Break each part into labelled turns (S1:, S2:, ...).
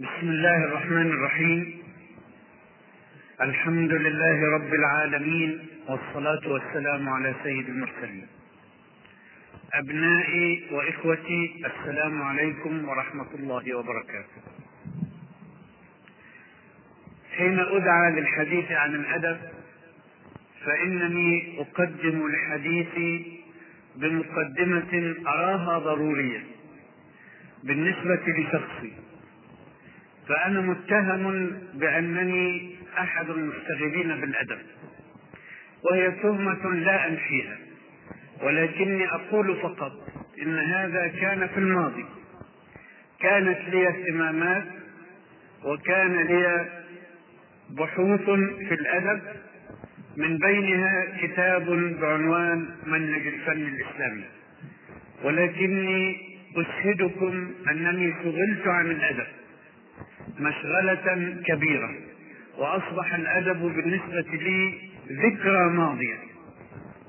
S1: بسم الله الرحمن الرحيم. الحمد لله رب العالمين والصلاة والسلام على سيد المرسلين. أبنائي وإخوتي السلام عليكم ورحمة الله وبركاته. حين أدعى للحديث عن الأدب فإنني أقدم الحديث بمقدمة أراها ضرورية بالنسبة لشخصي. فأنا متهم بأنني أحد المشتغلين بالأدب وهي تهمة لا أنفيها ولكني أقول فقط إن هذا كان في الماضي. كانت لي اهتمامات وكان لي بحوث في الأدب من بينها كتاب بعنوان منهج الفن الإسلامي. ولكني أشهدكم أنني شغلت عن الأدب. مشغلة كبيرة وأصبح الأدب بالنسبة لي ذكرى ماضية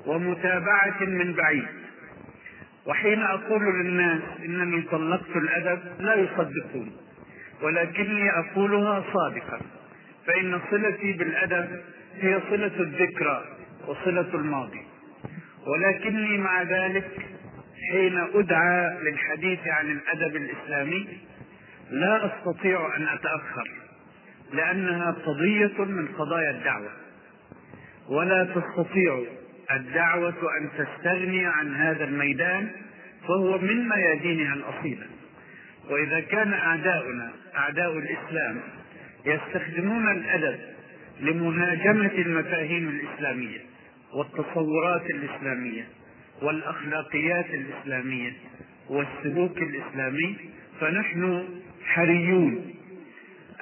S1: ومتابعة من بعيد. وحين أقول للناس إنني طلقت الأدب لا يصدقون ولكني أقولها صادقا فإن صلتي بالأدب هي صلة الذكرى وصلة الماضي. ولكني مع ذلك حين أدعى للحديث عن الأدب الإسلامي لا أستطيع أن أتأخر لأنها قضية من قضايا الدعوة. ولا تستطيع الدعوة أن تستغني عن هذا الميدان فهو من ميادينها الأصيلة وإذا كان أعداؤنا أعداء الإسلام يستخدمون الأدب لمهاجمة المفاهيم الإسلامية والتصورات الإسلامية والأخلاقيات الإسلامية والسلوك الإسلامي فنحن حريون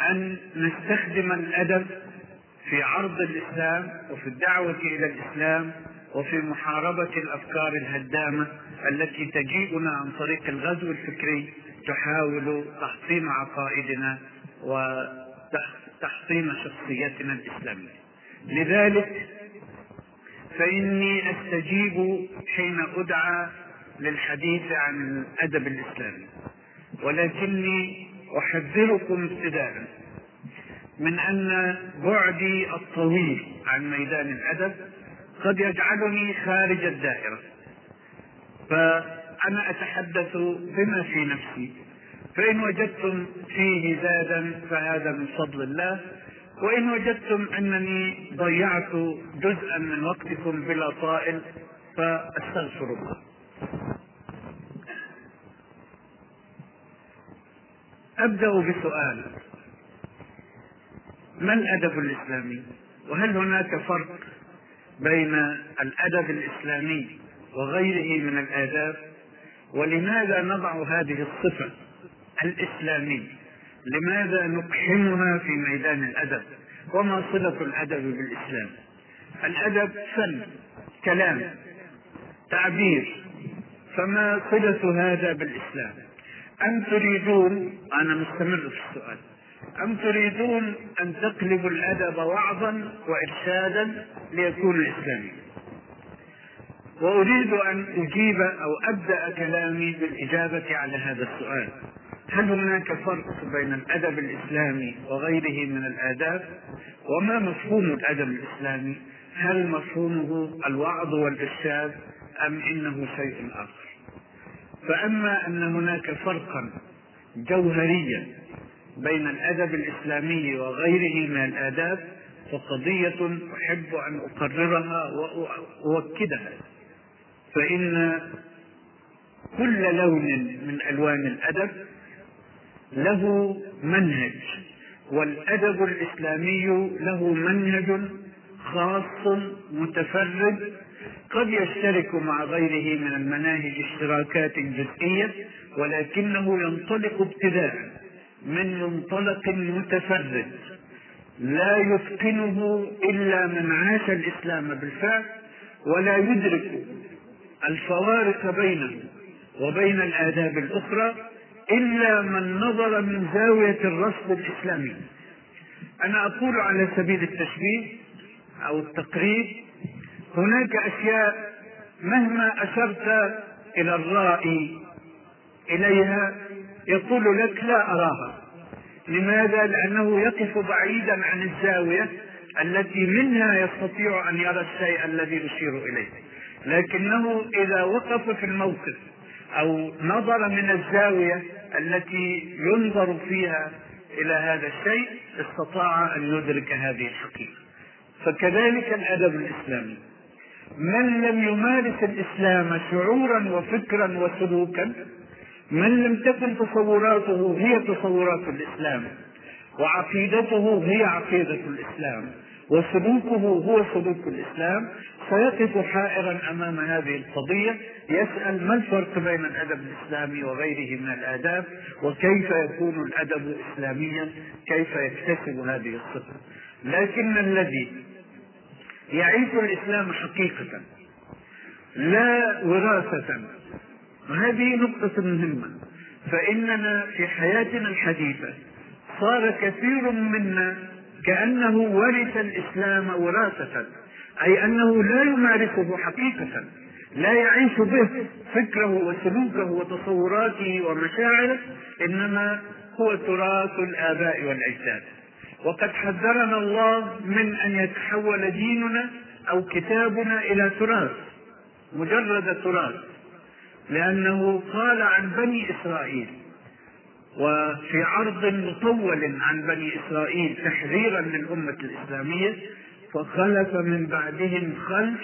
S1: أن نستخدم الأدب في عرض الإسلام وفي الدعوة إلى الإسلام وفي محاربة الأفكار الهدامة التي تجيئنا عن طريق الغزو الفكري تحاول تحطيم عقائدنا وتحطيم شخصيتنا الإسلامية. لذلك فإني أستجيب حين أدعى للحديث عن الأدب الإسلامي ولكني أحذركم ابتداء من أن بعدي الطويل عن ميدان الأدب قد يجعلني خارج الدائرة. فأنا أتحدث بما في نفسي. فإن وجدتم فيه زادا فهذا من فضل الله. وإن وجدتم أنني ضيعت جزءا من وقتكم بلا طائل فأستغفر الله أبدأ بسؤال ما الأدب الإسلامي؟ وهل هناك فرق بين الأدب الإسلامي وغيره من الآداب؟ ولماذا نضع هذه الصفة الإسلامي؟ لماذا نقحمها في ميدان الأدب؟ وما صلة الأدب بالإسلام؟ الأدب فن كلام تعبير فما صلة هذا بالإسلام؟ أم تريدون؟ أنا مستمر في السؤال. أم تريدون أن تقلبوا الأدب وعظا وإرشادا ليكون إسلامي؟ وأريد أن أجيب أو أبدأ كلامي بالإجابة على هذا السؤال. هل هناك فرق بين الأدب الإسلامي وغيره من الآداب؟ وما مفهوم الأدب الإسلامي؟ هل مفهومه الوعظ والإرشاد أم إنه شيء آخر؟ فأما أن هناك فرقا جوهريا بين الأدب الإسلامي وغيره من الآداب فقضية أحب أن أقررها وأؤكدها. فإن كل لون من ألوان الأدب له منهج والأدب الإسلامي له منهج خاص متفرد قد يشترك مع غيره من المناهج اشتراكات جزئية ولكنه ينطلق ابتداء من منطلق متفرد لا يتقنه إلا من عاش الإسلام بالفعل ولا يدرك الفوارق بينه وبين الآداب الأخرى إلا من نظر من زاوية الرصد الإسلامي. أنا أقول على سبيل التشبيه أو التقريب هناك أشياء مهما أشرت إلى الرائي إليها يقول لك لا أراها. لماذا؟ لأنه يقف بعيدا عن الزاوية التي منها يستطيع أن يرى الشيء الذي يشير إليه. لكنه إذا وقف في الموقف أو نظر من الزاوية التي ينظر فيها إلى هذا الشيء استطاع أن يدرك هذه الحقيقة. فكذلك الأدب الإسلامي. من لم يمارس الإسلام شعورا وفكرا وسلوكا من لم تكن تصوراته هي تصورات الإسلام وعقيدته هي عقيدة الإسلام وسلوكه هو سلوك الإسلام سيقف حائرا أمام هذه القضية يسأل ما الفرق بين الأدب الإسلامي وغيره من الآداب وكيف يكون الأدب إسلاميا كيف يكتسب هذه الصفة. لكن الذي يعيش الإسلام حقيقة لا وراثة. وهذه نقطة مهمة. فإننا في حياتنا الحديثة صار كثير منا كأنه ورث الإسلام وراثة أي أنه لا يمارسه حقيقة لا يعيش به فكره وسلوكه وتصوراته ومشاعره إنما هو تراث الآباء والأجداد. وقد حذرنا الله من أن يتحول ديننا أو كتابنا إلى تراث مجرد تراث لأنه قال عن بني إسرائيل وفي عرض مطول عن بني إسرائيل تحذيرا للأمة الإسلامية فخلف من بعدهم خلف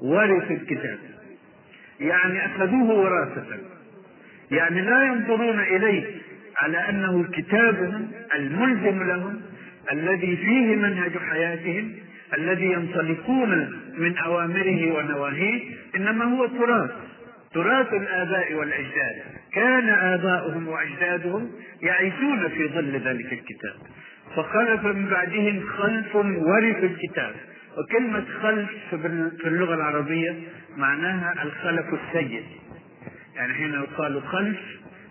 S1: ورث الكتاب. يعني أخذوه وراثة. يعني لا ينظرون إليه على أنه كتابهم الملزم لهم الذي فيه منهج حياتهم الذي ينطلقون من أوامره ونواهيه إنما هو تراث تراث الآباء والأجداد. كان آباؤهم وأجدادهم يعيشون في ظل ذلك الكتاب. فخلف من بعدهم خلف ورثوا الكتاب. وكلمة خلف في اللغة العربية معناها الخلف السيء يعني حين يقال خلف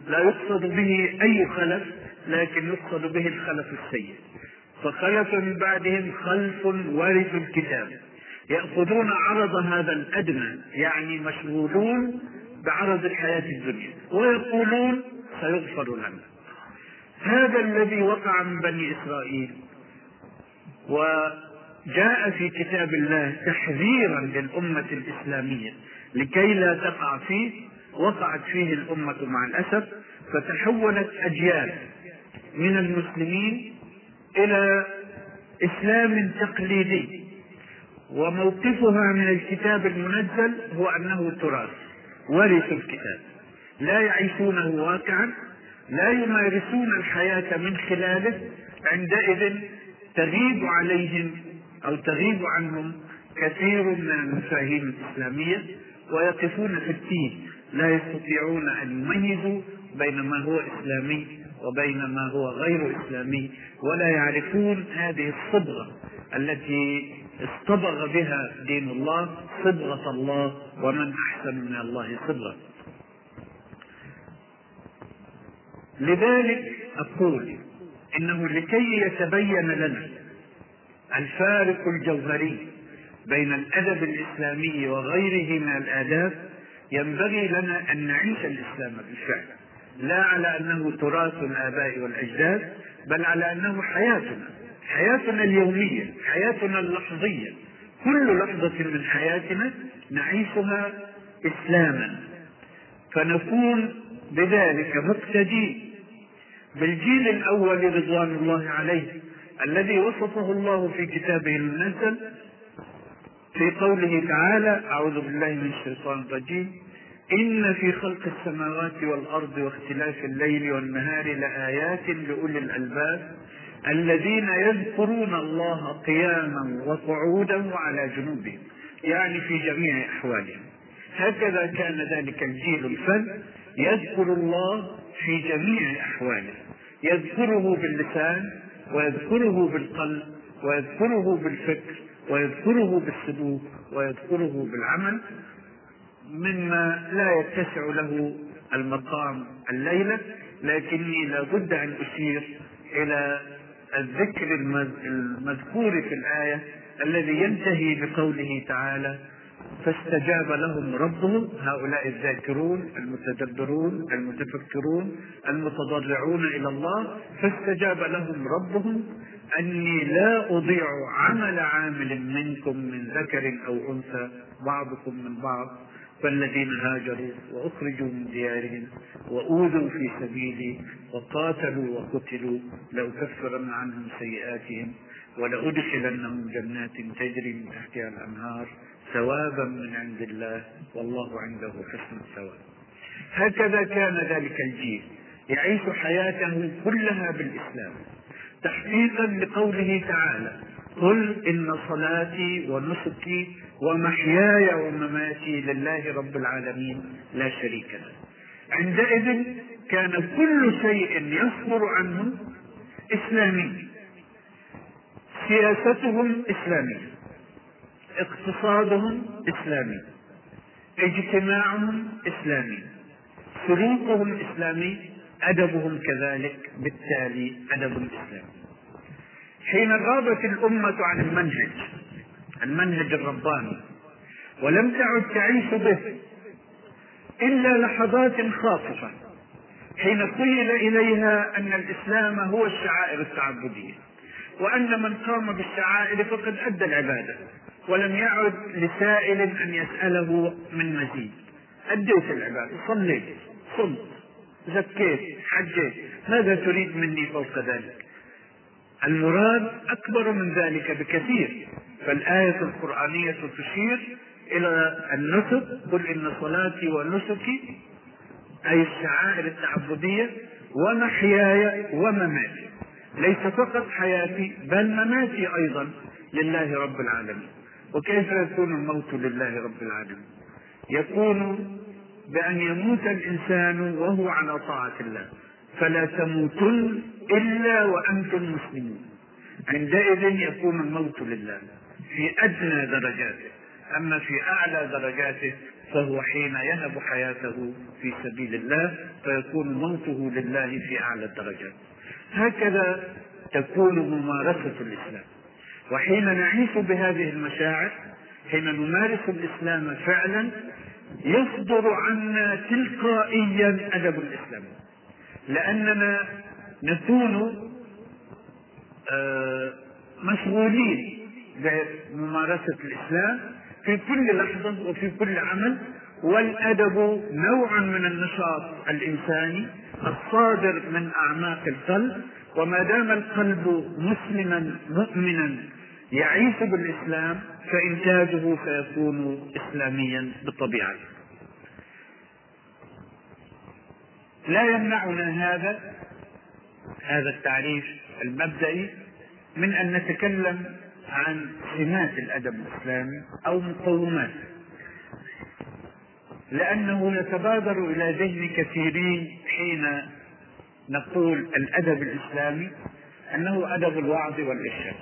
S1: لا يقصد به أي خلف لكن يقصد به الخلف السيء فخلف من بعدهم خلف ورثوا الكتاب. يأخذون عرض هذا الأدنى يعني مشغولون بعرض الحياة الدنيا ويقولون سيغفر لنا. هذا الذي وقع من بني إسرائيل وجاء في كتاب الله تحذيرا للأمة الإسلامية لكي لا تقع فيه وقعت فيه الأمة مع الأسف فتحولت أجيال من المسلمين إلى إسلام تقليدي. وموقفها من الكتاب المنزل هو أنه تراث ورثوا الكتاب. لا يعيشونه واقعا لا يمارسون الحياة من خلاله عندئذ تغيب عليهم أو تغيب عنهم كثير من المفاهيم الإسلامية ويقفون في التين لا يستطيعون أن يميزوا بين ما هو إسلامي وبين ما هو غير إسلامي ولا يعرفون هذه الصبغة التي اصطبغ بها دين الله صبغة الله ومن أحسن من الله صبغة. لذلك أقول إنه لكي يتبين لنا الفارق الجوهري بين الأدب الإسلامي وغيره من الآداب ينبغي لنا أن نعيش الإسلام بالفعل. لا على أنه تراث الآباء والأجداد بل على أنه حياتنا حياتنا اليومية حياتنا اللحظية. كل لحظة من حياتنا نعيشها إسلاما. فنكون بذلك مقتدين. بالجيل الأول رضوان الله عليه الذي وصفه الله في كتابه المنزل في قوله تعالى أعوذ بالله من الشيطان الرجيم. إن في خلق السماوات والأرض واختلاف الليل والنهار لآيات لأولي الألباب الذين يذكرون الله قياما وقعودا وعلى جنوبهم يعني في جميع أحوالهم. هكذا كان ذلك الجيل الفن يذكر الله في جميع أحواله يذكره باللسان ويذكره بالقلب ويذكره بالفكر ويذكره بالسلوك ويذكره بالعمل. مما لا يتسع له المقام الليلة لكني لابد أن أشير إلى الذكر المذكور في الآية الذي ينتهي بقوله تعالى فاستجاب لهم ربهم هؤلاء الذاكرون المتدبرون المتفكرون المتضرعون إلى الله فاستجاب لهم ربهم أني لا أضيع عمل عامل منكم من ذكر أو أنثى بعضكم من بعض. فالذين هاجروا وأخرجوا من ديارهم وأوذوا في سبيلي وقاتلوا وقتلوا لأكفرن عنهم سيئاتهم ولأدخلنهم جنات تجري من تحتها الأنهار ثوابا من عند الله والله عنده حسن الثواب. هكذا كان ذلك الجيل يعيش حياته كلها بالإسلام تحقيقا لقوله تعالى قل إن صلاتي ونسكي ومحياي ومماتي لله رب العالمين لا شريك له. عندئذ كان كل شيء يصدر عنه اسلامي سياستهم اسلاميه اقتصادهم اسلامي اجتماعهم اسلامي سلوكهم إسلامي أدبهم كذلك بالتالي أدب اسلامي حين غابت الأمة عن المنهج المنهج الرباني ولم تعد تعيش به إلا لحظات خاطفة حين قيل إليها أن الإسلام هو الشعائر التعبدية وأن من قام بالشعائر فقد أدى العبادة ولم يعد لسائل أن يسأله من مزيد. أديت العبادة صليت صمت زكيت حجيت ماذا تريد مني فوق ذلك؟ المراد أكبر من ذلك بكثير فالآية القرآنية تشير إلى النسك قل إن صلاتي ونسكي أي الشعائر التعبدية ومحياي ومماتي. ليس فقط حياتي بل مماتي أيضا لله رب العالمين. وكيف يكون الموت لله رب العالمين؟ يكون بأن يموت الإنسان وهو على طاعة الله. فلا تموتن إلا وأنتم مسلمون. عندئذ يكون الموت لله في أدنى درجاته. أما في أعلى درجاته فهو حين يهب حياته في سبيل الله فيكون موته لله في أعلى الدرجات هكذا تكون ممارسة الإسلام. وحين نعيش بهذه المشاعر حين نمارس الإسلام فعلا يصدر عنا تلقائيا أدب الإسلام. لأننا نكون آه، مشغولين بممارسة الإسلام في كل لحظة وفي كل عمل والأدب نوع من النشاط الإنساني الصادر من أعماق القلب وما دام القلب مسلما مؤمنا يعيش بالإسلام فإنتاجه سيكون اسلاميا بالطبيعه لا يمنعنا هذا هذا التعريف المبدئي من أن نتكلم عن سمات الأدب الإسلامي أو مقوماته لأنه يتبادر إلى ذهن كثيرين حين نقول الأدب الإسلامي أنه أدب الوعظ والإرشاد.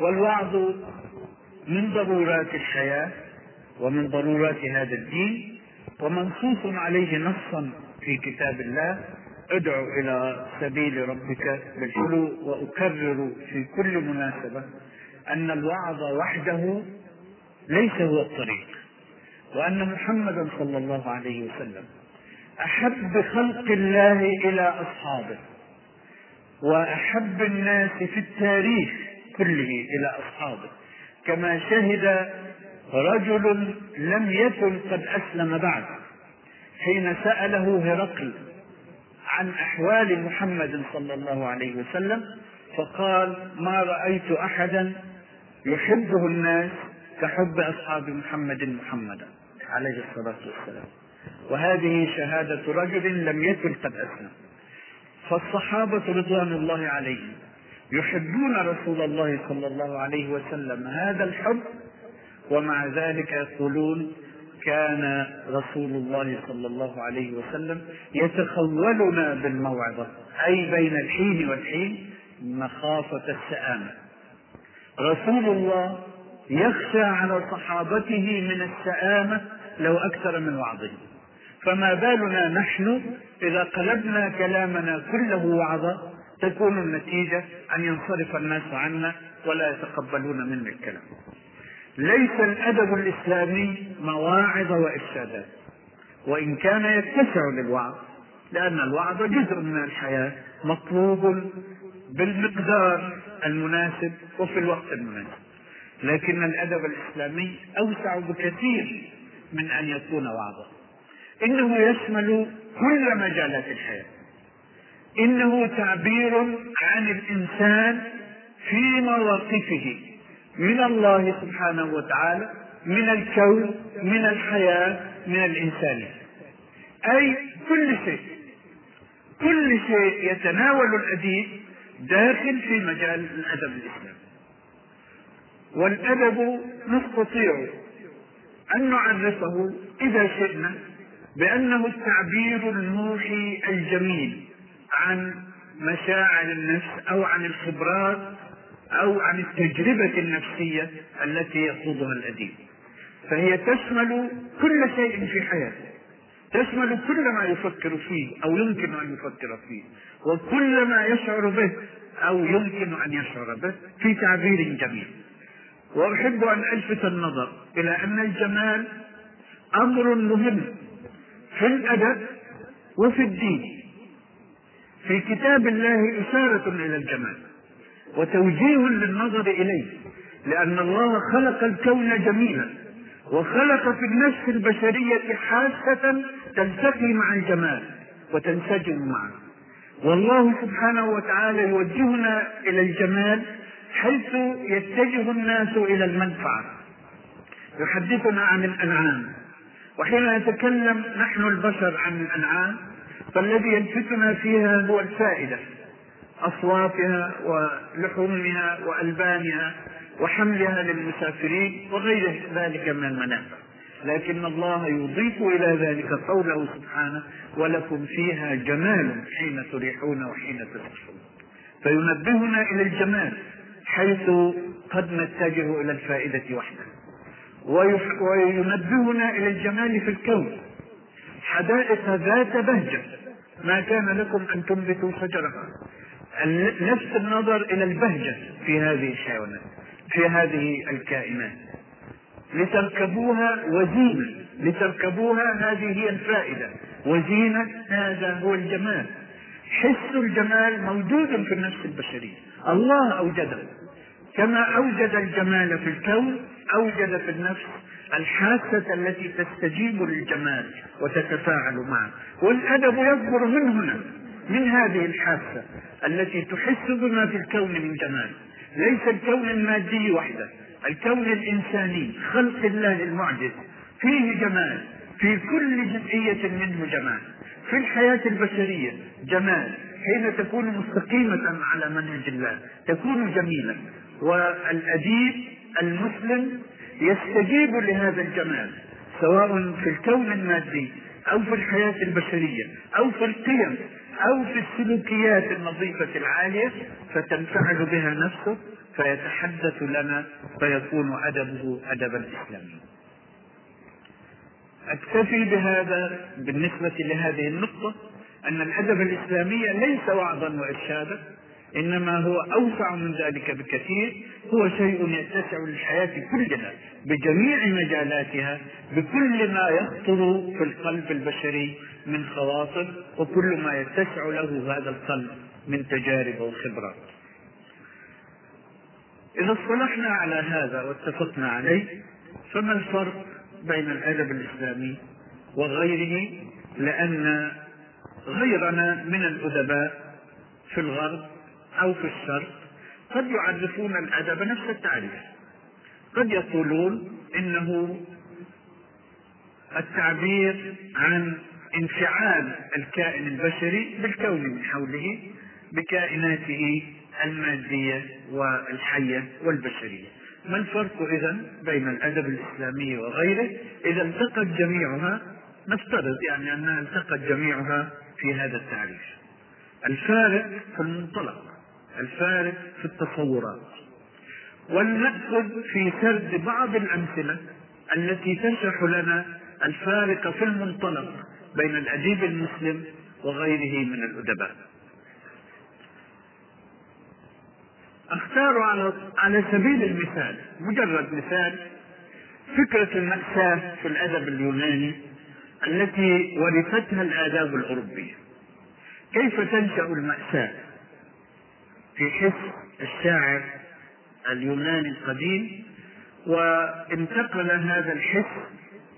S1: والوعظ من ضرورات الحياة ومن ضرورات هذا الدين ومنصوص عليه نصا في كتاب الله. ادعو إلى سبيل ربك بالحلو وأكرر في كل مناسبة أن الوعظ وحده ليس هو الطريق وأن محمدا صلى الله عليه وسلم أحب خلق الله إلى أصحابه وأحب الناس في التاريخ كله إلى أصحابه. كما شهد رجل لم يكن قد أسلم بعد حين سأله هرقل عن أحوال محمد صلى الله عليه وسلم فقال ما رأيت أحدا يحبه الناس كحب أصحاب محمد محمدا. عليه الصلاة والسلام. وهذه شهادة رجل لم يكن قد أسلم. فالصحابة رضوان الله عليهم يحبون رسول الله صلى الله عليه وسلم. هذا الحب ومع ذلك يقولون كان رسول الله صلى الله عليه وسلم يتخولنا بالموعظة أي بين الحين والحين مخافة السآمة رسول الله يخشى على صحابته من السآمة لو أكثر من وعظه. فما بالنا نحن إذا قلبنا كلامنا كله وعظا تكون النتيجة أن ينصرف الناس عنا ولا يتقبلون منا الكلام. ليس الأدب الإسلامي مواعظ وإرشادات. وإن كان يتسع للوعظ لأن الوعظ جزء من الحياة مطلوب بالمقدار المناسب وفي الوقت المناسب. لكن الأدب الإسلامي أوسع بكثير من أن يكون وعظا. إنه يشمل كل مجالات الحياة. إنه تعبير عن الإنسان في مواقفه. من الله سبحانه وتعالى من الكون من الحياة من الإنسان. أي كل شيء كل شيء يتناول الأديب داخل في مجال الأدب الإسلامي. والأدب نستطيع أن نعرفه إذا شئنا بأنه التعبير الموحي الجميل عن مشاعر النفس أو عن الخبرات أو عن التجربة النفسية التي يخوضها الأديب. فهي تشمل كل شيء في حياته تشمل كل ما يفكر فيه أو يمكن أن يفكر فيه. وكل ما يشعر به أو يمكن أن يشعر به في تعبير جميل. وأحب أن ألفت النظر إلى أن الجمال أمر مهم في الأدب وفي الدين. في كتاب الله إشارة إلى الجمال. وتوجيه للنظر إليه لأن الله خلق الكون جميلا وخلق في النفس البشرية حاسة تلتقي مع الجمال وتنسجم معه. والله سبحانه وتعالى يوجهنا إلى الجمال حيث يتجه الناس إلى المنفعة. يحدثنا عن الأنعام. وحين نتكلم نحن البشر عن الأنعام فالذي يلفتنا فيها هو الفائدة. أصواتها ولحومها وألبانها وحملها للمسافرين وغير ذلك من المنافع. لكن الله يضيف إلى ذلك قوله سبحانه ولكم فيها جمال حين تريحون وحين تسرحون فينبهنا إلى الجمال حيث قد نتجه إلى الفائدة وحدها وينبهنا إلى الجمال في الكون. حدائق ذات بهجة. ما كان لكم أن تنبتوا شجرها. نفس النظر إلى البهجة في هذه الحيوانات في هذه الكائنات. لتركبوها وزينة لتركبوها هذه هي الفائدة. وزينة هذا هو الجمال. حس الجمال موجود في النفس البشرية. الله أوجده. كما أوجد الجمال في الكون أوجد في النفس الحاسة التي تستجيب للجمال وتتفاعل معه. والأدب يصدر من هنا. من هذه الحاسة التي تحس بما في الكون من جمال. ليس الكون المادي وحده الكون الإنساني خلق الله المعجز. فيه جمال في كل جزئية منه جمال. في الحياة البشرية جمال حين تكون مستقيمة على منهج الله تكون جميلة. والأديب المسلم يستجيب لهذا الجمال سواء في الكون المادي أو في الحياة البشرية أو في القيم أو في السلوكيات النظيفة العالية فتنفعل بها نفسه فيتحدث لنا فيكون أدبه أدبا إسلاميا أكتفي بهذا بالنسبة لهذه النقطة أن الأدب الإسلامي ليس وعظا وإرشادا إنما هو أوسع من ذلك بكثير هو شيء يتسع للحياة كلها بجميع مجالاتها بكل ما يخطر في القلب البشري من خواطر وكل ما يتسع له هذا القلب من تجارب وخبرات إذا اصطلحنا على هذا واتفقنا عليه فما الفرق بين الأدب الإسلامي وغيره؟ لأن غيرنا من الأدباء في الغرب أو في الشرق قد يعرفون الأدب نفس التعريف. قد يقولون إنه التعبير عن انفعال الكائن البشري بالكون من حوله بكائناته المادية والحية والبشرية. ما الفرق إذا بين الأدب الإسلامي وغيره؟ إذا التقت جميعها نفترض يعني أنها التقت جميعها في هذا التعريف. الفارق في المنطلق. الفارق في التصورات. ولنأخذ في سرد بعض الأمثلة التي تشرح لنا الفارق في المنطلق بين الأديب المسلم وغيره من الأدباء. أختار على على سبيل المثال مجرد مثال فكرة المأساة في الأدب اليوناني التي ورثتها الآداب الأوروبية. كيف تنشأ المأساة؟ في حس الشاعر اليوناني القديم وانتقل هذا الحس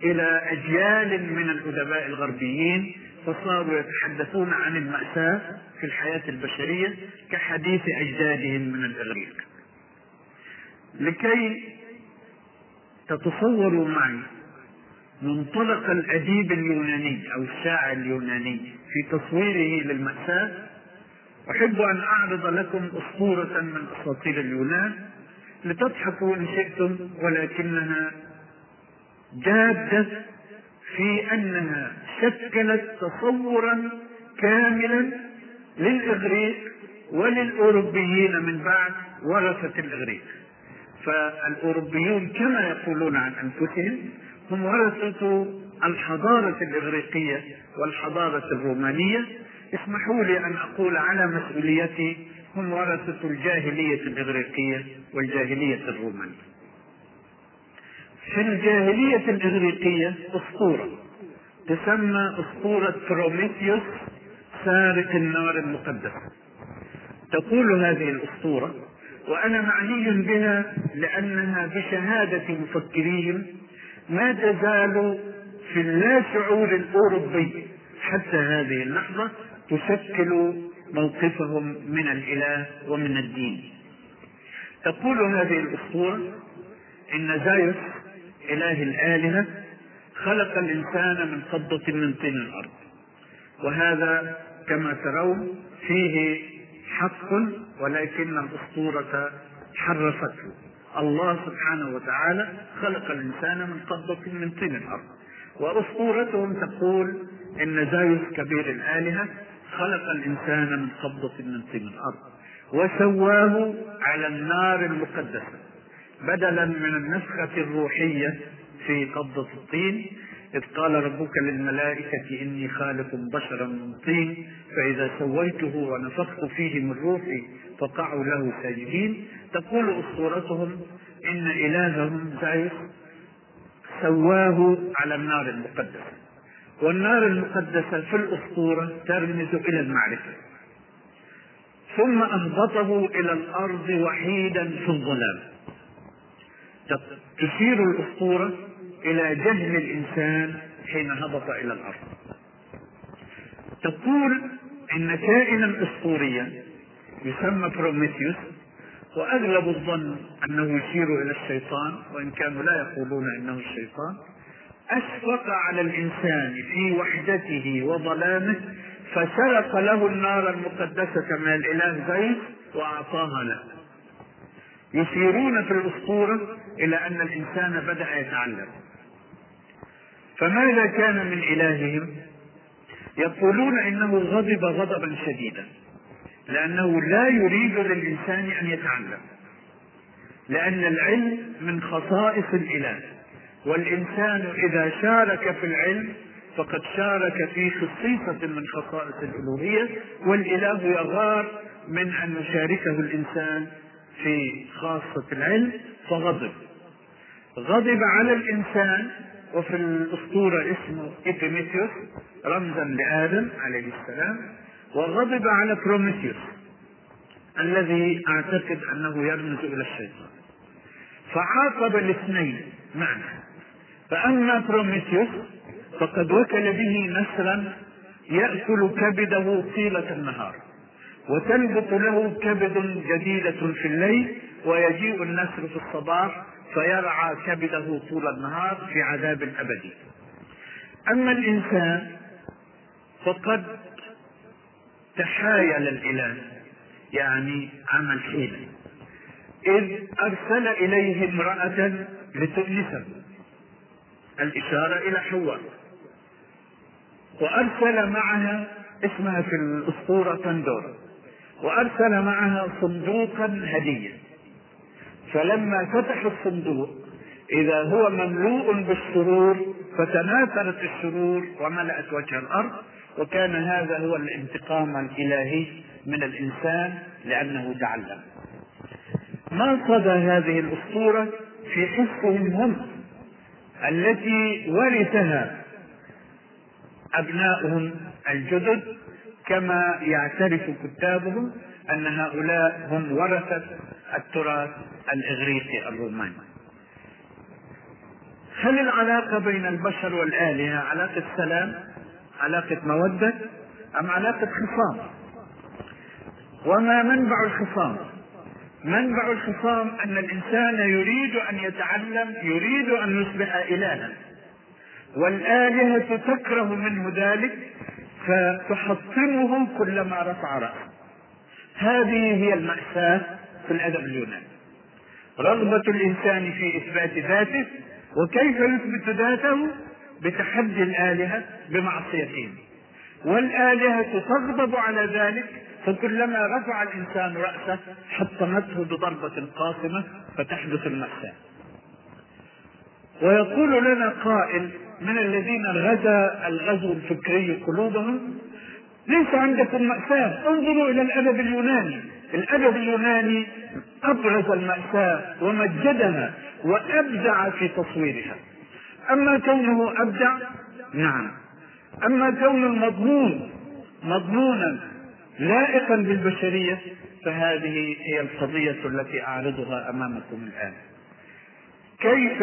S1: إلى أجيال من الأدباء الغربيين فصاروا يتحدثون عن المأساة في الحياة البشرية كحديث أجدادهم من الإغريق. لكي تتصوروا معي منطلق الأديب اليوناني أو الشاعر اليوناني في تصويره للمأساة أحب أن أعرض لكم أسطورة من أساطير اليونان لتضحكوا إن شئتم ولكنها جادة في أنها شكلت تصورا كاملا للإغريق وللأوروبيين من بعد ورثة الإغريق. فالأوروبيون كما يقولون عن أنفسهم هم ورثة الحضارة الإغريقية والحضارة الرومانية اسمحوا لي أن أقول على مسؤوليتي هم ورثة الجاهلية الإغريقية والجاهلية الرومانية. في الجاهلية الإغريقية أسطورة تسمى أسطورة بروميثيوس سارق النار المقدسة. تقول هذه الأسطورة وأنا معني بها لأنها بشهادة مفكريهم ما تزال في اللاشعور الأوروبي حتى هذه اللحظة تشكل موقفهم من الإله ومن الدين. تقول هذه الأسطورة إن زايوس إله الآلهة خلق الإنسان من قبضة من طين الأرض. وهذا كما ترون فيه حق ولكن الأسطورة حرفته. الله سبحانه وتعالى خلق الإنسان من قبضة من طين الأرض. وأسطورتهم تقول إن زايوس كبير الآلهة خلق الإنسان من قبضة من طين الأرض وسواه على النار المقدسة بدلا من النفخة الروحية في قبضة الطين. إذ قال ربك للملائكة إني خالق بشرا من طين فإذا سويته ونفخت فيه من روحي فقعوا له ساجدين. تقول أسطورتهم إن إلههم زايس سواه على النار المقدسة. والنار المقدسة في الأسطورة ترمز إلى المعرفة ثم أهبطه إلى الأرض وحيدا في الظلام. تشير الأسطورة إلى جهل الإنسان حين هبط إلى الأرض. تقول إن كائنا أسطوريا يسمى بروميثيوس وأغلب الظن أنه يشير إلى الشيطان وإن كانوا لا يقولون إنه الشيطان أشفق على الإنسان في وحدته وظلامه فسرق له النار المقدسة من الإله زيد وأعطاها له. يشيرون في الأسطورة إلى أن الإنسان بدأ يتعلم. فماذا كان من إلههم؟ يقولون إنه غضب غضبا شديدا لأنه لا يريد للإنسان أن يتعلم لأن العلم من خصائص الإله. والإنسان إذا شارك في العلم فقد شارك في خصيصة من خصائص الألوهية والإله يغار من أن يشاركه الإنسان في خاصة العلم فغضب. غضب على الإنسان وفي الأسطورة اسمه إبيميثيوس رمزا لآدم عليه السلام وغضب على بروميثيوس الذي أعتقد أنه يرمز إلى الشيطان. فعاقب الاثنين معا فأما بروميثيوس فقد وكل به نسرا يأكل كبده طيلة النهار وتنبت له كبد جديدة في الليل ويجيء النسر في الصباح فيرعى كبده طول النهار في عذاب أبدي. أما الإنسان فقد تحايل الإله يعني عمل حيلة. إذ أرسل إليه امرأة لتؤنسه. الإشارة إلى حواء. وأرسل معها اسمها في الأسطورة بندورا وأرسل معها صندوقا هدية. فلما فتحوا الصندوق إذا هو مملوء بالسرور فتناثرت السرور وملأت وجه الأرض. وكان هذا هو الانتقام الإلهي من الإنسان لأنه تعلم ما صدى هذه الأسطورة في حسهم هم. التي ورثها أبناؤهم الجدد كما يعترف كتابهم أن هؤلاء هم ورثة التراث الإغريقي الروماني. هل العلاقة بين البشر والآلهة علاقة سلام علاقة مودة أم علاقة خصام؟ وما منبع الخصام؟ منبع الخصام أن الإنسان يريد أن يتعلم يريد أن يصبح إلها. والآلهة تكره منه ذلك فتحطمه كلما رفع رأسه. هذه هي المأساة في الأدب اليوناني. رغبة الإنسان في إثبات ذاته وكيف يثبت ذاته؟ بتحدي الآلهة بمعصيتهم والآلهة تغضب على ذلك فكلما رفع الإنسان رأسه حطمته بضربة قاصمة فتحدث المأساة ويقول لنا قائل من الذين غزا الغزو الفكري قلوبهم ليس عندكم مأساة انظروا إلى الأدب اليوناني. الأدب اليوناني أبرز المأساة ومجدها وأبدع في تصويرها. أما كونه أبدع؟ نعم. أما كون المضمون مضمونا لائقا بالبشرية فهذه هي القضية التي أعرضها أمامكم الآن. كيف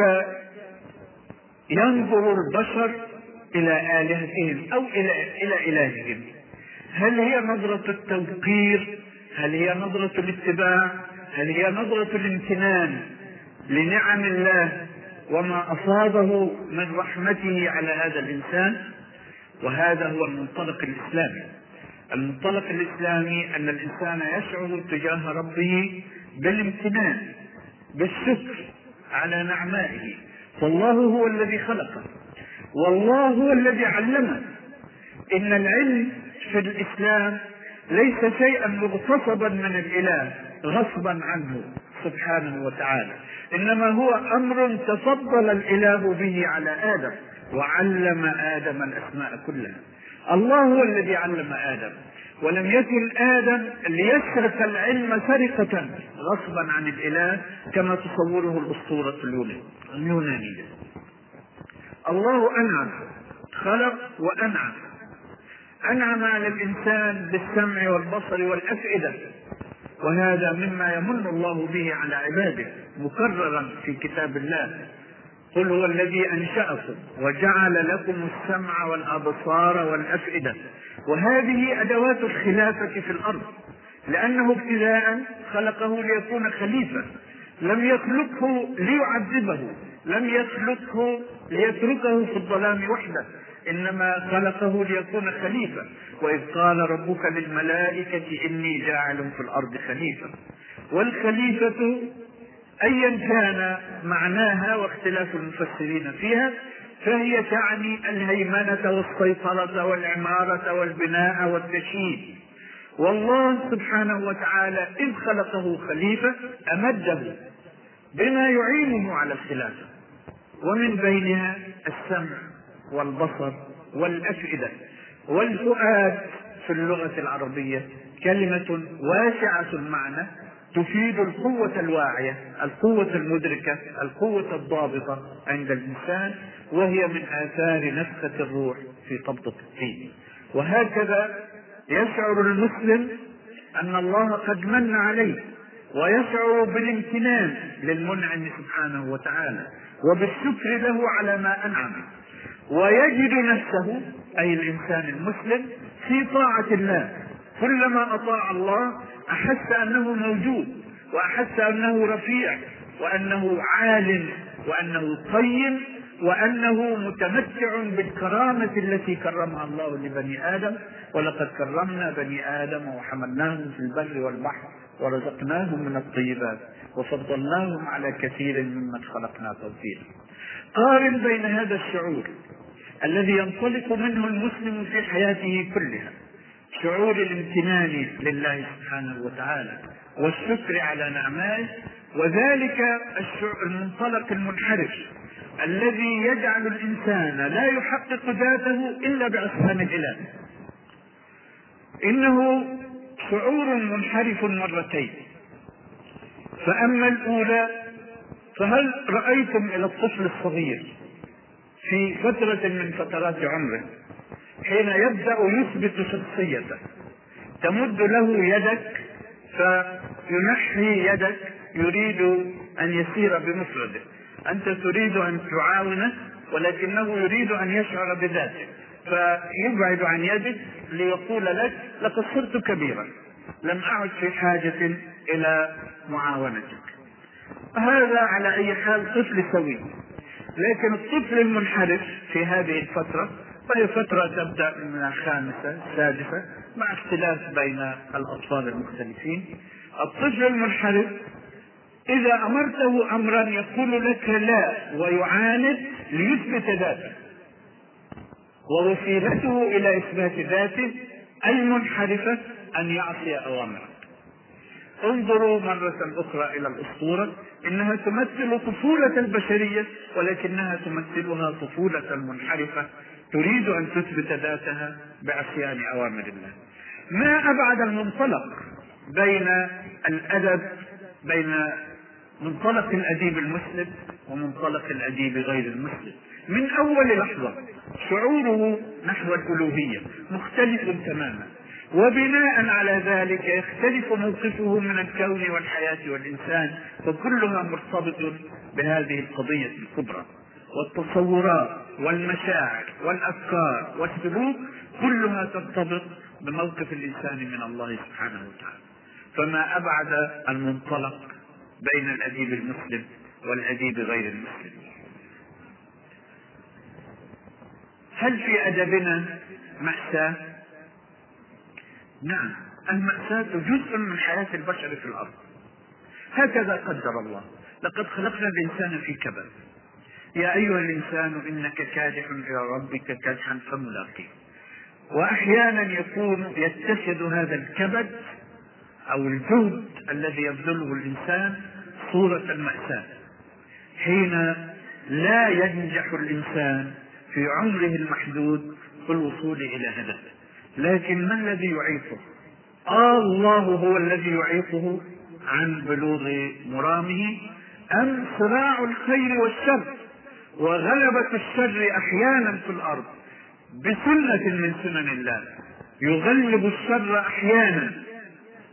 S1: ينظر البشر إلى آلهتهم أو إلى إلى إلههم؟ هل هي نظرة التوقير؟ هل هي نظرة الاتباع؟ هل هي نظرة الامتنان لنعم الله وما أصابه من رحمته على هذا الإنسان؟ وهذا هو المنطلق الإسلامي. المنطلق الإسلامي أن الإنسان يشعر تجاه ربه بالامتنان بالشكر على نعمائه. فالله هو الذي خلقه. والله هو الذي علمه. إن العلم في الإسلام ليس شيئا مغتصبا من الإله غصبا عنه سبحانه وتعالى. إنما هو أمر تفضل الإله به على آدم وعلم آدم الأسماء كلها. الله هو الذي علم آدم. ولم يكن آدم ليسرق العلم سرقة غصبا عن الإله كما تصوره الأسطورة اليونانية. الله أنعم خلق وأنعم. أنعم على الإنسان بالسمع والبصر والأفئدة وهذا مما يمن الله به على عباده مكررا في كتاب الله. قل هو الذي أنشأكم وجعل لكم السمع والأبصار والأفئدة. وهذه أدوات الخلافة في الأرض لأنه ابتداء خلقه ليكون خليفة. لم يخلقه ليعذبه لم يخلقه ليتركه في الظلام وحده إنما خلقه ليكون خليفة. وإذ قال ربك للملائكة إني جاعل في الأرض خليفة. والخليفة ايا كان معناها واختلاف المفسرين فيها فهي تعني الهيمنة والسيطرة والعمارة والبناء والتشييد. والله سبحانه وتعالى إذ خلقه خليفة أمده بما يعينه على الخلافة ومن بينها السمع والبصر والأفئدة. والفؤاد في اللغة العربية كلمة واسعة المعنى تفيد القوة الواعية، القوة المدركة، القوة الضابطة عند الإنسان وهي من آثار نفخة الروح في قبضة الدين. وهكذا يشعر المسلم أن الله قد من عليه ويشعر بالامتنان للمنعم سبحانه وتعالى وبالشكر له على ما أنعم ويجد نفسه أي الإنسان المسلم في طاعة الله كلما أطاع الله أحس أنه موجود وأحس أنه رفيع وأنه عال وأنه طيب وأنه متمتع بالكرامة التي كرمها الله لبني آدم. ولقد كرمنا بني آدم وحملناهم في البر والبحر ورزقناهم من الطيبات وفضلناهم على كثير ممن خلقنا تفضيلا قارن بين هذا الشعور الذي ينطلق منه المسلم في حياته كلها شعور الامتنان لله سبحانه وتعالى والشكر على نعمائه وذلك المنطلق المنحرف الذي يجعل الإنسان لا يحقق ذاته إلا بعصيان الإله. إنه شعور منحرف مرتين. فأما الأولى فهل رأيتم إلى الطفل الصغير في فترة من فترات عمره حين يبدأ يثبت شخصيته. تمد له يدك فينحي يدك يريد أن يسير بمفرده. أنت تريد أن تعاونه ولكنه يريد أن يشعر بذاته. فيبعد عن يدك ليقول لك لقد صرت كبيرا لم أعد في حاجة إلى معاونتك. هذا على أي حال طفل سوي. لكن الطفل المنحرف في هذه الفترة وهي فترة تبدأ من الخامسة السادسة مع اختلاف بين الأطفال المختلفين. الطفل المنحرف إذا أمرته أمرا يقول لك لا ويعاند ليثبت ذاته ووسيلته إلى إثبات ذاته المنحرفة أن يعصي أوامره. انظروا مرة أخرى إلى الأسطورة إنها تمثل طفولة البشرية ولكنها تمثلها طفولة منحرفة تريد أن تثبت ذاتها بعصيان أوامر الله. ما أبعد المنطلق بين الأدب بين منطلق الأديب المسلم ومنطلق الأديب غير المسلم؟ من أول لحظة شعوره نحو الألوهية مختلف تماما وبناء على ذلك يختلف موقفه من الكون والحياة والإنسان فكلها مرتبط بهذه القضية الكبرى. والتصورات والمشاعر والأفكار والسلوك كلها ترتبط بموقف الإنسان من الله سبحانه وتعالى. فما أبعد المنطلق بين الأديب المسلم والأديب غير المسلم. هل في أدبنا مأساة؟ نعم المأساة جزء من حياة البشر في الأرض. هكذا قدر الله. لقد خلقنا الإنسان في كبد. يا أيها الإنسان إنك كادح إلى ربك كدحا فملاقيه. وأحيانا يكون يتخذ هذا الكبد أو الجهد الذي يبذله الإنسان صورة المأساة. حين لا ينجح الإنسان في عمره المحدود في الوصول إلى هدفه. لكن ما الذي يعيقه؟ آه الله هو الذي يعيقه عن بلوغ مرامه أم صراع الخير والشر؟ وغلبة الشر أحيانا في الأرض بسنة من سنن الله. يغلب الشر أحيانا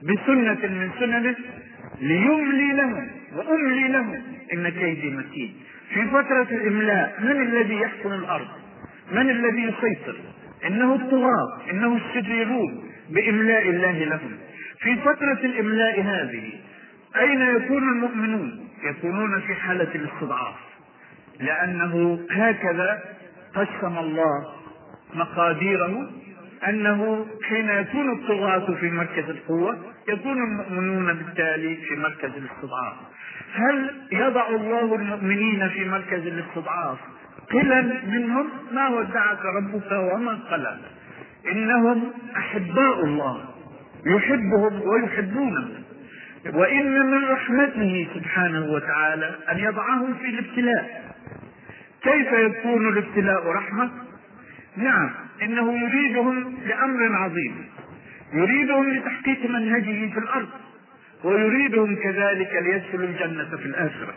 S1: بسنة من سننه ليملي لهم وأملي لهم إن كيدي متين. في فترة الإملاء من الذي يحكم الأرض؟ من الذي يسيطر؟ إنه الطغاة إنه الشريرون بإملاء الله لهم. في فترة الإملاء هذه أين يكون المؤمنون؟ يكونون في حالة الاستضعاف. لأنه هكذا قسم الله مقاديره أنه حين يكون الطغاة في مركز القوة يكون المؤمنون بالتالي في مركز الاستضعاف. هل يضع الله المؤمنين في مركز الاستضعاف؟ قلا منهم ما ودعك ربك وما قلى إنهم أحباء الله يحبهم ويحبونه. وإن من رحمته سبحانه وتعالى أن يضعهم في الابتلاء. كيف يكون الابتلاء رحمة؟ نعم إنه يريدهم لأمر عظيم. يريدهم لتحقيق منهجه في الأرض ويريدهم كذلك ليدخلوا الجنة في الآخرة.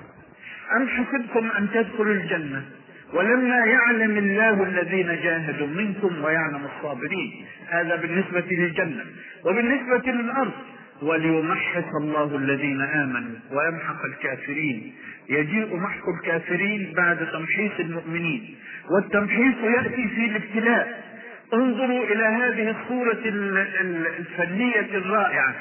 S1: أم حسبتم أن تدخلوا الجنة؟ ولما يعلم الله الذين جاهدوا منكم ويعلم الصابرين هذا بالنسبة للجنة وبالنسبة للأرض. وليمحص الله الذين آمنوا ويمحق الكافرين. يجيء محق الكافرين بعد تمحيص المؤمنين والتمحيص يأتي في الابتلاء. انظروا إلى هذه الصورة الفنية الرائعة.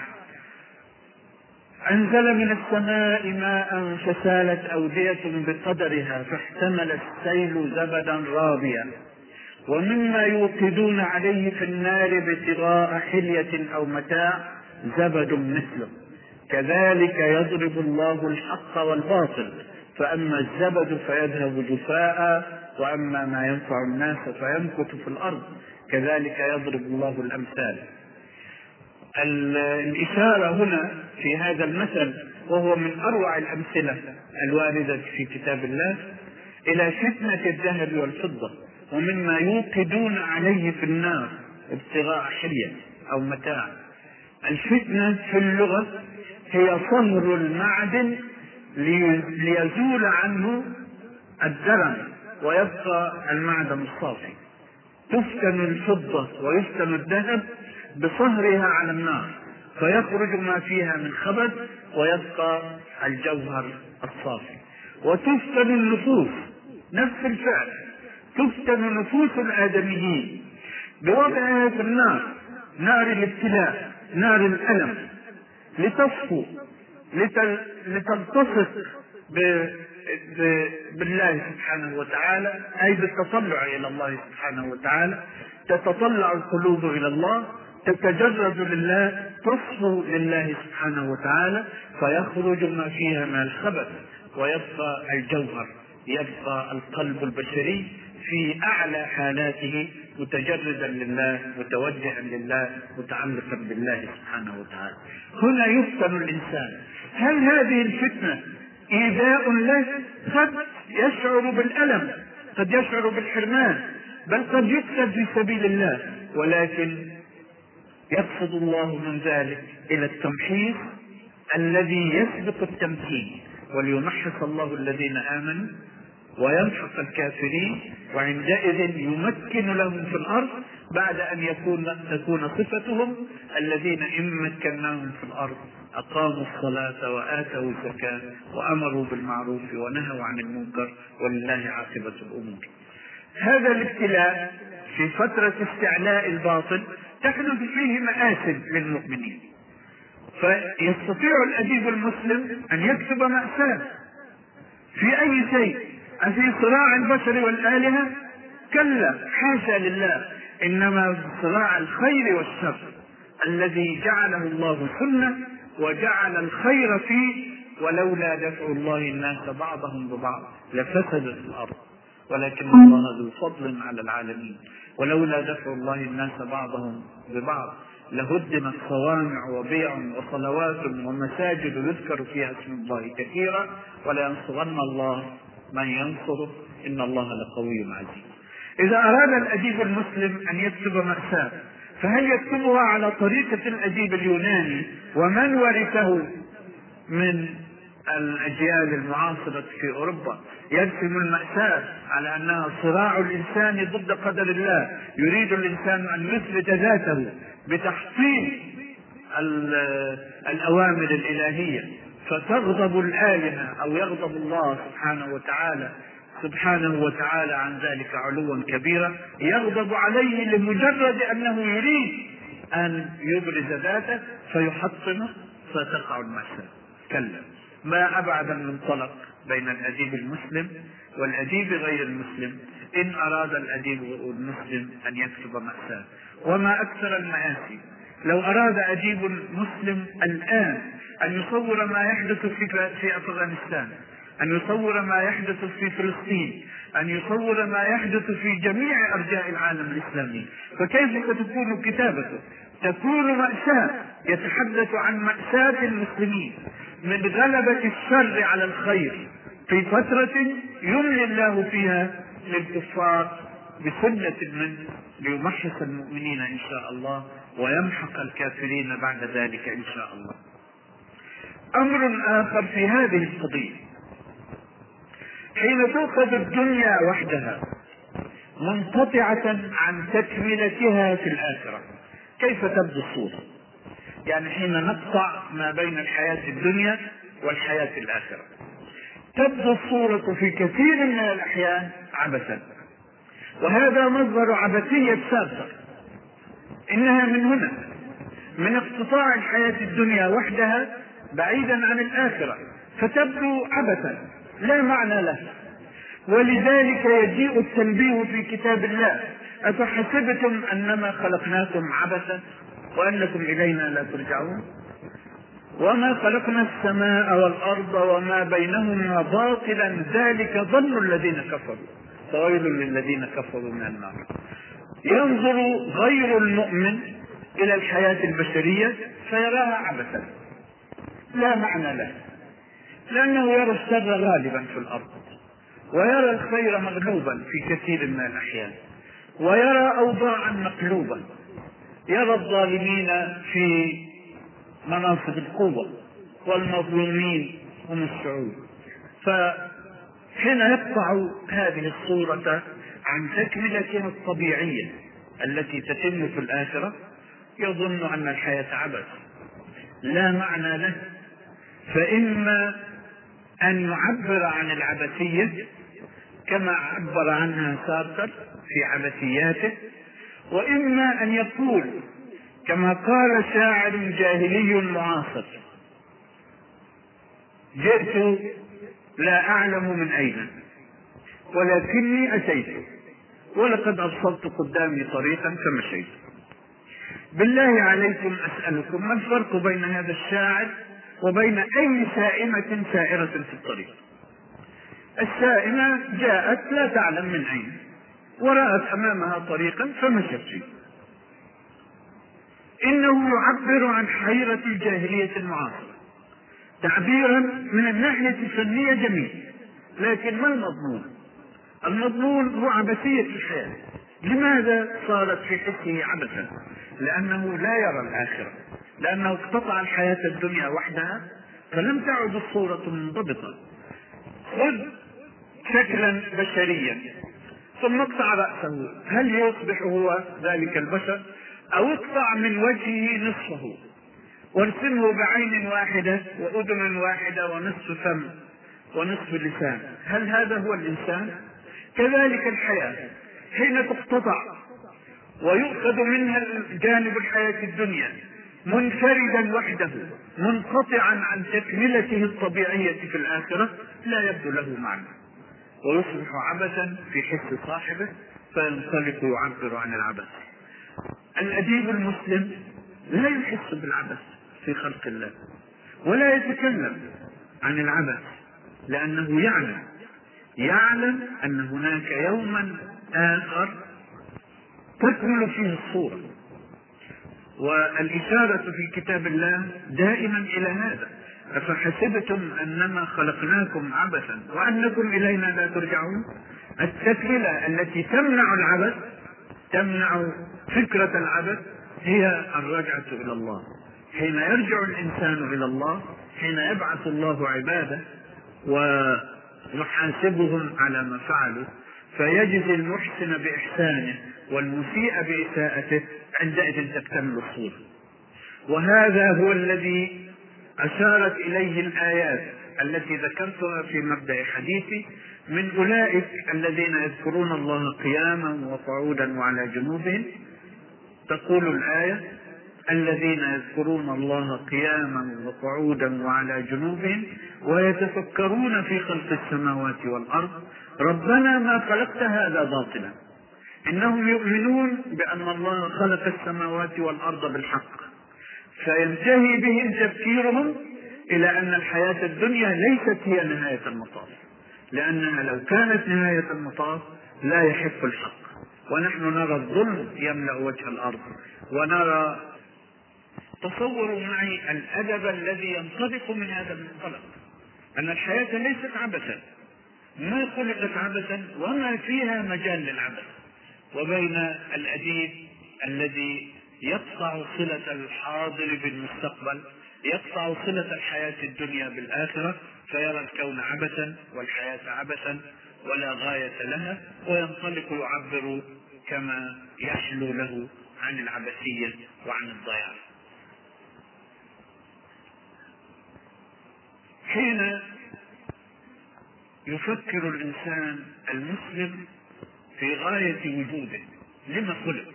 S1: أنزل من السماء ماء فسالت أودية بقدرها فاحتمل السيل زبدا رابيا ومما يوقدون عليه في النار ابتغاء حلية أو متاع. زبد مثله. كذلك يضرب الله الحق والباطل. فأما الزبد فيذهب جفاء وأما ما ينفع الناس فيمكث في الأرض. كذلك يضرب الله الأمثال. الإشارة هنا في هذا المثل وهو من أروع الأمثلة الواردة في كتاب الله إلى فتنة الذهب والفضة ومما يوقدون عليه في النار ابتغاء حلية أو متاع. الفتنة في اللغة هي صهر المعدن ليزول عنه الدرن ويبقى المعدن الصافي. تفتن الفضة ويفتن الذهب بصهرها على النار فيخرج ما فيها من خبث ويبقى الجوهر الصافي. وتفتن النفوس نفس الفعل. تفتن نفوس الآدميين بوضعها في النار نار الابتلاء. نار الألم لتصفو لتل... لتلتصق. بالله سبحانه وتعالى أي بالتطلع إلى الله سبحانه وتعالى تتطلع القلوب إلى الله تتجرد لله تصفو لله سبحانه وتعالى فيخرج ما فيها من الخبث ويبقى الجوهر يبقى القلب البشري في أعلى حالاته متجردا لله متوجها لله متعلقا بالله سبحانه وتعالى. هنا يفتن الإنسان. هل هذه الفتنة إيذاء له؟ قد يشعر بالألم قد يشعر بالحرمان بل قد يقتل في سبيل الله. ولكن يقصد الله من ذلك إلى التمحيص الذي يسبق التمكين وليمحص الله الذين آمنوا ويمحق الكافرين وعندئذ يمكن لهم في الأرض بعد أن يكون تكون صفتهم الذين إن مكناهم في الأرض أقاموا الصلاة وآتوا الزكاة وأمروا بالمعروف ونهوا عن المنكر ولله عاقبة الأمور. هذا الابتلاء في فترة استعلاء الباطل تحدث فيه مآسٍ للمؤمنين. فيستطيع الأديب المسلم أن يكتب مأساة في أي شيء أفي صراع البشر والآلهة؟ كلا حاشا لله. إنما صراع الخير والشر الذي جعله الله سنة وجعل الخير فيه ولولا دفع الله الناس بعضهم ببعض لفسدت الأرض. ولكن الله ذو فضل على العالمين. ولولا دفع الله الناس بعضهم ببعض لهدمت صوامع وبيع وصلوات ومساجد يذكر فيها اسم الله كثيرا. ولينصرن الله من ينصره إن الله لقوي عزيز. إذا أراد الأديب المسلم أن يكتب مأساة فهل يكتبها على طريقة الأديب اليوناني؟ ومن ورثه من الأجيال المعاصرة في أوروبا؟ يرسم المأساة على أنها صراع الإنسان ضد قدر الله. يريد الإنسان أن يثبت ذاته بتحصيل الأوامر الإلهية. فتغضب الالهه أو يغضب الله سبحانه وتعالى سبحانه وتعالى عن ذلك علوا كبيرا يغضب عليه لمجرد أنه يريد أن يبرز ذاته فيحطمه فتقع المأساة كلا. ما أبعد المنطلق بين الأديب المسلم والأديب غير المسلم. إن أراد الأديب المسلم أن يكتب مأساة وما أكثر المآسي. لو أراد أديب مسلم الآن أن يصور ما يحدث في في أفغانستان أن يصور ما يحدث في فلسطين أن يصور ما يحدث في جميع أرجاء العالم الإسلامي. فكيف ستكون كتابته؟ تكون مأساة يتحدث عن مأساة المسلمين. من غلبة الشر على الخير في فترة يملي الله فيها للكفار بسنة منه ليمحص المؤمنين إن شاء الله ويمحق الكافرين بعد ذلك إن شاء الله. أمر آخر في هذه القضية. حين تؤخذ الدنيا وحدها منقطعة عن تكملتها في الآخرة كيف تبدو الصورة؟ يعني حين نقطع ما بين الحياة الدنيا والحياة الآخرة. تبدو الصورة في كثير من الأحيان عبثا. وهذا مصدر عبثية سابقة. إنها من هنا من اقتطاع الحياة الدنيا وحدها بعيدا عن الآخرة فتبدو عبثا لا معنى له. ولذلك يجيء التنبيه في كتاب الله أفحسبتم أنما خلقناكم عبثا وأنكم إلينا لا ترجعون؟ وما خلقنا السماء والأرض وما بينهما باطلا ذلك ظن الذين كفروا. فويل للذين كفروا من النار. ينظر غير المؤمن إلى الحياة البشرية فيراها عبثا. لا معنى له. لأنه يرى الشر غالبا في الأرض ويرى الخير مغلوبا في كثير من الأحيان ويرى أوضاعا مقلوبة يرى الظالمين في مناصب القوة والمظلومين هم الشعوب حين يقطع هذه الصورة عن تكملتها الطبيعية التي تتم في الآخرة يظن أن الحياة عبث. لا معنى له فإما أن يعبر عن العبثية كما عبر عنها سارتر في عبثياته وإما أن يقول كما قال شاعر جاهلي معاصر جئت لا أعلم من أين ولكني أتيت ولقد أبصرت قدامي طريقا فمشيت. بالله عليكم أسألكم ما الفرق بين هذا الشاعر وبين أي سائمة سائرة في الطريق. السائمة جاءت لا تعلم من أين ورأت أمامها طريقا فمشت فيه. إنه يعبر عن حيرة الجاهلية المعاصرة. تعبيرا من الناحية الفنية جميل لكن ما المضمون؟ المضمون هو عبثية الحياة. لماذا صارت في حسه عبثا؟ لأنه لا يرى الآخرة. لأنه اقتطع الحياة الدنيا وحدها فلم تعد الصورة منضبطة. خذ شكلا بشريا ثم اقطع رأسه. هل يصبح هو ذلك البشر؟ أو اقطع من وجهه نصفه. وارسمه بعين واحدة وأذن واحدة ونصف فم ونصف لسان. هل هذا هو الإنسان؟ كذلك الحياة. حين تقتطع ويؤخذ منها جانب الحياة الدنيا منفردا وحده منقطعا عن تكملته الطبيعية في الآخرة لا يبدو له معنى. ويصبح عبثا في حس صاحبه فينطلق يعبر عن العبث. الأديب المسلم لا يحس بالعبث في خلق الله ولا يتكلم عن العبث لأنه يعلم يعلم أن هناك يوما آخر تكمل فيه الصورة. والإشارة في كتاب الله دائما إلى هذا. أفحسبتم أنما خلقناكم عبثا وأنكم إلينا لا ترجعون؟ التكملة التي تمنع العبث تمنع فكرة العبث هي الرجعة إلى الله. حين يرجع الإنسان إلى الله حين يبعث الله عباده ويحاسبهم على ما فعلوا فيجزي المحسن بإحسانه والمسيء بإساءته عندئذ تكتمل الصورة وهذا هو الذي أشارت إليه الآيات التي ذكرتها في مبدأ حديثي من أولئك الذين يذكرون الله قياما وقعودا وعلى جنوبهم. تقول الآية الذين يذكرون الله قياما وقعودا وعلى جنوبهم ويتفكرون في خلق السماوات والأرض. ربنا ما خلقت هذا باطلا. إنهم يؤمنون بأن الله خلق السماوات والأرض بالحق. فينتهي بهم تفكيرهم إلى أن الحياة الدنيا ليست هي نهاية المطاف. لأنها لو كانت نهاية المطاف لا يحق الحق. ونحن نرى الظلم يملأ وجه الأرض. ونرى تصوروا معي الأدب الذي ينطلق من هذا المنطلق. أن الحياة ليست عبثا. ما خلقت عبثا وما فيها مجال للعبث. وبين الأديب الذي يقطع صلة الحاضر بالمستقبل يقطع صلة الحياة الدنيا بالآخرة فيرى الكون عبثا والحياة عبثا ولا غاية لها وينطلق يعبر كما يحلو له عن العبثية وعن الضياع. حين يفكر الإنسان المسلم في غاية وجوده. لما خلق؟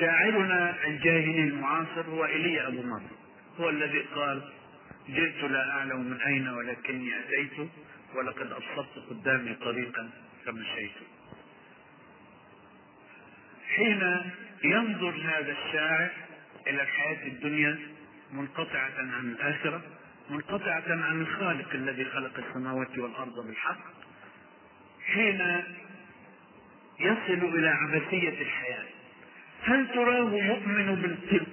S1: شاعرنا الجاهلي المعاصر هو ايليا أبو مر هو الذي قال جئت لا أعلم من أين ولكني أتيت ولقد ابصرت قدامي طريقا فمشيت حين ينظر هذا الشاعر إلى الحياة الدنيا منقطعة عن الآخرة منقطعة عن الخالق الذي خلق السماوات والأرض بالحق حين يصل إلى عبثية الحياة. هل تراه يؤمن بالتلقين